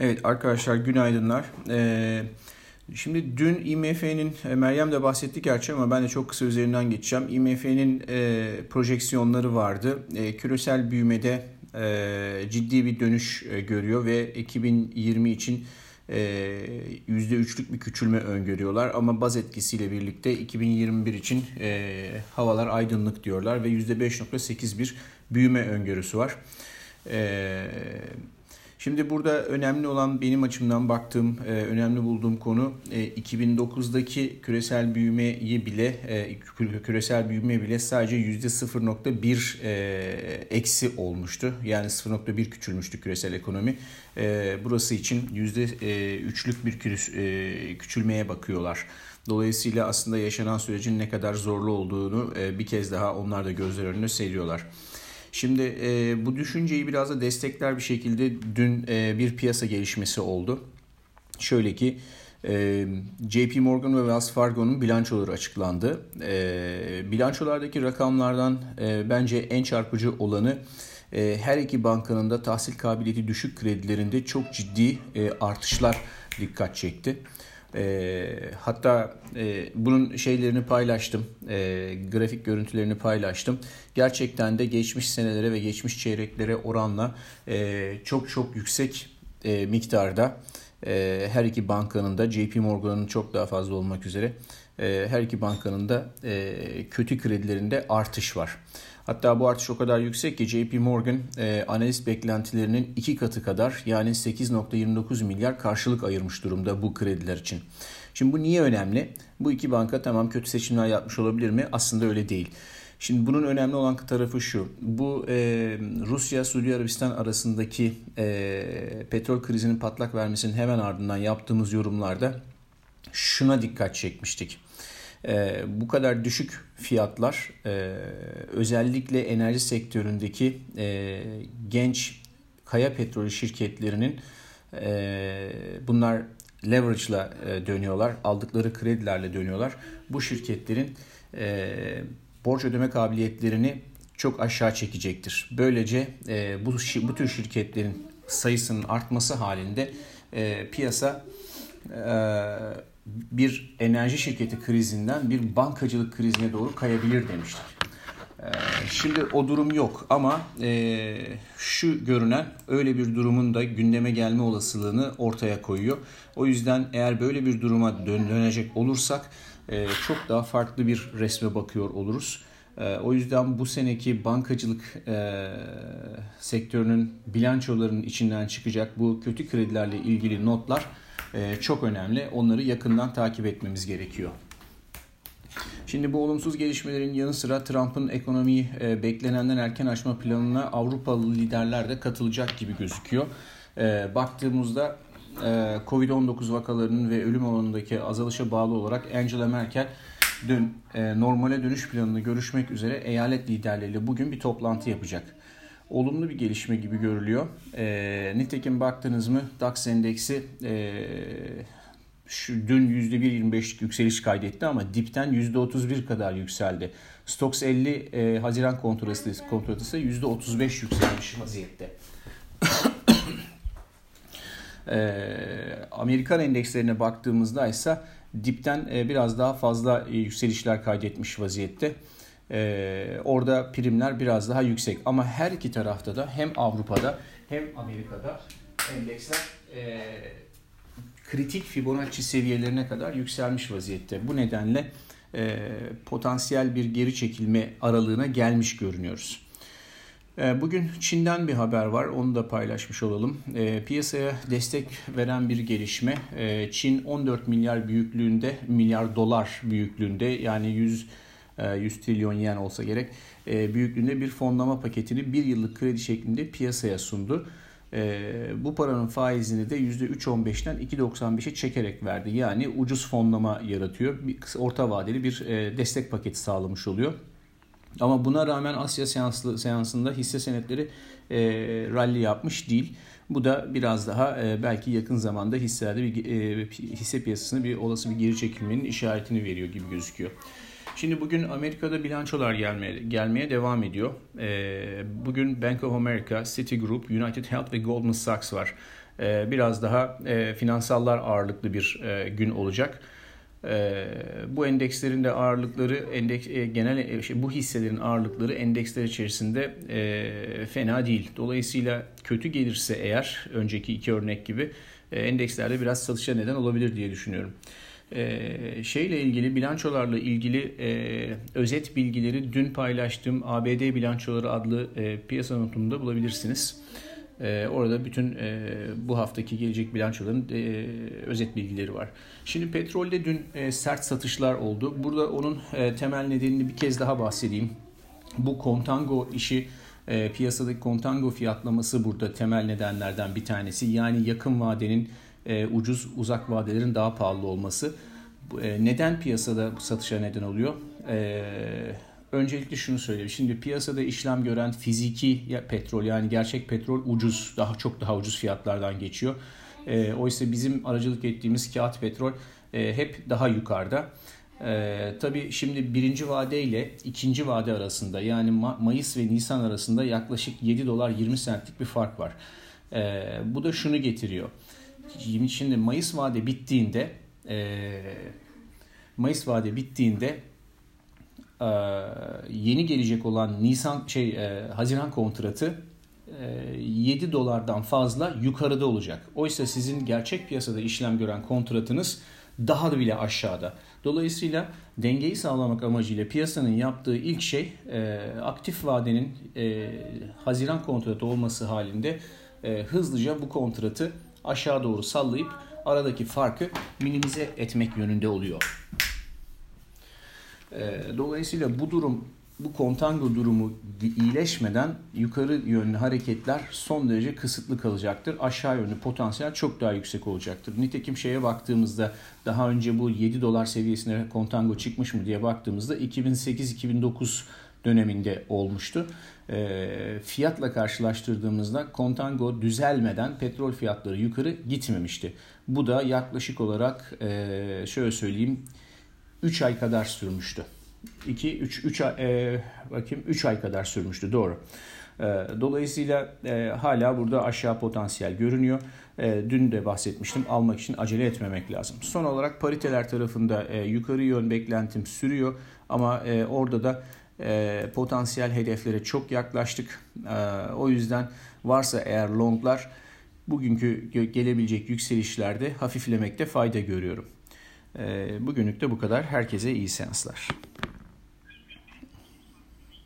Evet arkadaşlar günaydınlar. Ee, şimdi dün IMF'nin, e, Meryem de bahsetti gerçi ama ben de çok kısa üzerinden geçeceğim. IMF'nin e, projeksiyonları vardı. E, küresel büyümede e, ciddi bir dönüş e, görüyor ve 2020 için e, %3'lük bir küçülme öngörüyorlar. Ama baz etkisiyle birlikte 2021 için e, havalar aydınlık diyorlar ve %5.8 bir büyüme öngörüsü var. Evet Şimdi burada önemli olan benim açımdan baktığım, e, önemli bulduğum konu 2009'daki e, küresel büyümeyi bile e, küresel büyüme bile sadece %0.1 eksi olmuştu. Yani 0.1 küçülmüştü küresel ekonomi. Burası için %3'lük bir küçülmeye bakıyorlar. Dolayısıyla aslında yaşanan sürecin ne kadar zorlu olduğunu bir kez daha onlar da gözler önüne seriyorlar. Şimdi e, bu düşünceyi biraz da destekler bir şekilde dün e, bir piyasa gelişmesi oldu. Şöyle ki e, JP Morgan ve Wells Fargo'nun bilançoları açıklandı. E, bilançolardaki rakamlardan e, bence en çarpıcı olanı e, her iki bankanın da tahsil kabiliyeti düşük kredilerinde çok ciddi e, artışlar dikkat çekti. E, hatta e, bunun şeylerini paylaştım, e, grafik görüntülerini paylaştım. Gerçekten de geçmiş senelere ve geçmiş çeyreklere oranla e, çok çok yüksek e, miktarda e, her iki bankanın da JP Morgan'ın çok daha fazla olmak üzere e, her iki bankanın da e, kötü kredilerinde artış var. Hatta bu artış o kadar yüksek ki JP Morgan e, analist beklentilerinin iki katı kadar yani 8.29 milyar karşılık ayırmış durumda bu krediler için. Şimdi bu niye önemli? Bu iki banka tamam kötü seçimler yapmış olabilir mi? Aslında öyle değil. Şimdi bunun önemli olan tarafı şu. Bu e, Rusya-Suudi Arabistan arasındaki e, petrol krizinin patlak vermesinin hemen ardından yaptığımız yorumlarda şuna dikkat çekmiştik. E, bu kadar düşük fiyatlar e, özellikle enerji sektöründeki e, genç kaya petrolü şirketlerinin e, bunlar leverage ile dönüyorlar, aldıkları kredilerle dönüyorlar. Bu şirketlerin e, borç ödeme kabiliyetlerini çok aşağı çekecektir. Böylece e, bu, bu tür şirketlerin sayısının artması halinde e, piyasa e, bir enerji şirketi krizinden bir bankacılık krizine doğru kayabilir demiştik. Ee, şimdi o durum yok ama e, şu görünen öyle bir durumun da gündeme gelme olasılığını ortaya koyuyor. O yüzden eğer böyle bir duruma dönecek olursak e, çok daha farklı bir resme bakıyor oluruz. E, o yüzden bu seneki bankacılık sektörünün bilançolarının içinden çıkacak bu kötü kredilerle ilgili notlar çok önemli. Onları yakından takip etmemiz gerekiyor. Şimdi bu olumsuz gelişmelerin yanı sıra Trump'ın ekonomiyi e, beklenenden erken açma planına Avrupalı liderler de katılacak gibi gözüküyor. E, baktığımızda Covid-19 vakalarının ve ölüm oranındaki azalışa bağlı olarak Angela Merkel dün normale dönüş planını görüşmek üzere eyalet liderleriyle bugün bir toplantı yapacak olumlu bir gelişme gibi görülüyor. E, nitekim baktınız mı DAX endeksi e, şu dün %1.25'lik yükseliş kaydetti ama dipten %31 kadar yükseldi. Stox 50 e, Haziran kontratı, kontratı ise %35 yükselmiş vaziyette. e, Amerikan endekslerine baktığımızda ise dipten e, biraz daha fazla e, yükselişler kaydetmiş vaziyette. Ee, orada primler biraz daha yüksek. Ama her iki tarafta da hem Avrupa'da hem Amerika'da endeksler e, kritik Fibonacci seviyelerine kadar yükselmiş vaziyette. Bu nedenle e, potansiyel bir geri çekilme aralığına gelmiş görünüyoruz. E, bugün Çin'den bir haber var. Onu da paylaşmış olalım. E, piyasaya destek veren bir gelişme. E, Çin 14 milyar büyüklüğünde, milyar dolar büyüklüğünde yani 100 100 e, trilyon yen olsa gerek e, büyüklüğünde bir fonlama paketini bir yıllık kredi şeklinde piyasaya sundu. E, bu paranın faizini de %3.15'ten 2.95'e çekerek verdi. Yani ucuz fonlama yaratıyor. Orta vadeli bir destek paketi sağlamış oluyor. Ama buna rağmen Asya seanslı, seansında hisse senetleri e, rally yapmış değil. Bu da biraz daha e, belki yakın zamanda hisselerde bir e, hisse piyasasına bir olası bir geri çekilmenin işaretini veriyor gibi gözüküyor. Şimdi bugün Amerika'da bilançolar gelmeye, gelmeye devam ediyor. Ee, bugün Bank of America, Citigroup, United Health ve Goldman Sachs var. biraz daha finansallar ağırlıklı bir gün olacak. Bu endekslerin de ağırlıkları endeks genel şey, bu hisselerin ağırlıkları endeksler içerisinde fena değil. Dolayısıyla kötü gelirse eğer önceki iki örnek gibi endekslerde biraz satışa neden olabilir diye düşünüyorum. Ee, şeyle ilgili bilançolarla ilgili e, özet bilgileri dün paylaştığım ABD bilançoları adlı e, piyasa notumunda bulabilirsiniz. E, orada bütün e, bu haftaki gelecek bilançoların e, özet bilgileri var. Şimdi petrolde dün e, sert satışlar oldu. Burada onun e, temel nedenini bir kez daha bahsedeyim. Bu kontango işi e, piyasadaki kontango fiyatlaması burada temel nedenlerden bir tanesi. Yani yakın vadenin e, ucuz uzak vadelerin daha pahalı olması. E, neden piyasada satışa neden oluyor? E, öncelikle şunu söyleyeyim. Şimdi piyasada işlem gören fiziki petrol yani gerçek petrol ucuz, daha çok daha ucuz fiyatlardan geçiyor. Oysa bizim aracılık ettiğimiz kağıt petrol hep daha yukarıda. Ee, tabii şimdi birinci vade ile ikinci vade arasında yani Ma- Mayıs ve Nisan arasında yaklaşık 7 dolar 20 centlik bir fark var. Ee, bu da şunu getiriyor. Şimdi Mayıs vade bittiğinde e, Mayıs vade bittiğinde e, yeni gelecek olan Nisan şey e, Haziran kontratı 7 dolardan fazla yukarıda olacak. Oysa sizin gerçek piyasada işlem gören kontratınız daha da bile aşağıda. Dolayısıyla dengeyi sağlamak amacıyla piyasanın yaptığı ilk şey aktif vadenin Haziran kontratı olması halinde hızlıca bu kontratı aşağı doğru sallayıp aradaki farkı minimize etmek yönünde oluyor. Ee, dolayısıyla bu durum bu kontango durumu iyileşmeden yukarı yönlü hareketler son derece kısıtlı kalacaktır. Aşağı yönlü potansiyel çok daha yüksek olacaktır. Nitekim şeye baktığımızda daha önce bu 7 dolar seviyesine kontango çıkmış mı diye baktığımızda 2008-2009 döneminde olmuştu. E, fiyatla karşılaştırdığımızda kontango düzelmeden petrol fiyatları yukarı gitmemişti. Bu da yaklaşık olarak e, şöyle söyleyeyim 3 ay kadar sürmüştü. 2 3 3 e, bakayım 3 ay kadar sürmüştü doğru. E, dolayısıyla e, hala burada aşağı potansiyel görünüyor. E, dün de bahsetmiştim almak için acele etmemek lazım. Son olarak pariteler tarafında e, yukarı yön beklentim sürüyor ama e, orada da e, potansiyel hedeflere çok yaklaştık. E, o yüzden varsa eğer longlar bugünkü gelebilecek yükselişlerde hafiflemekte fayda görüyorum. E, bugünlük de bu kadar. Herkese iyi seanslar.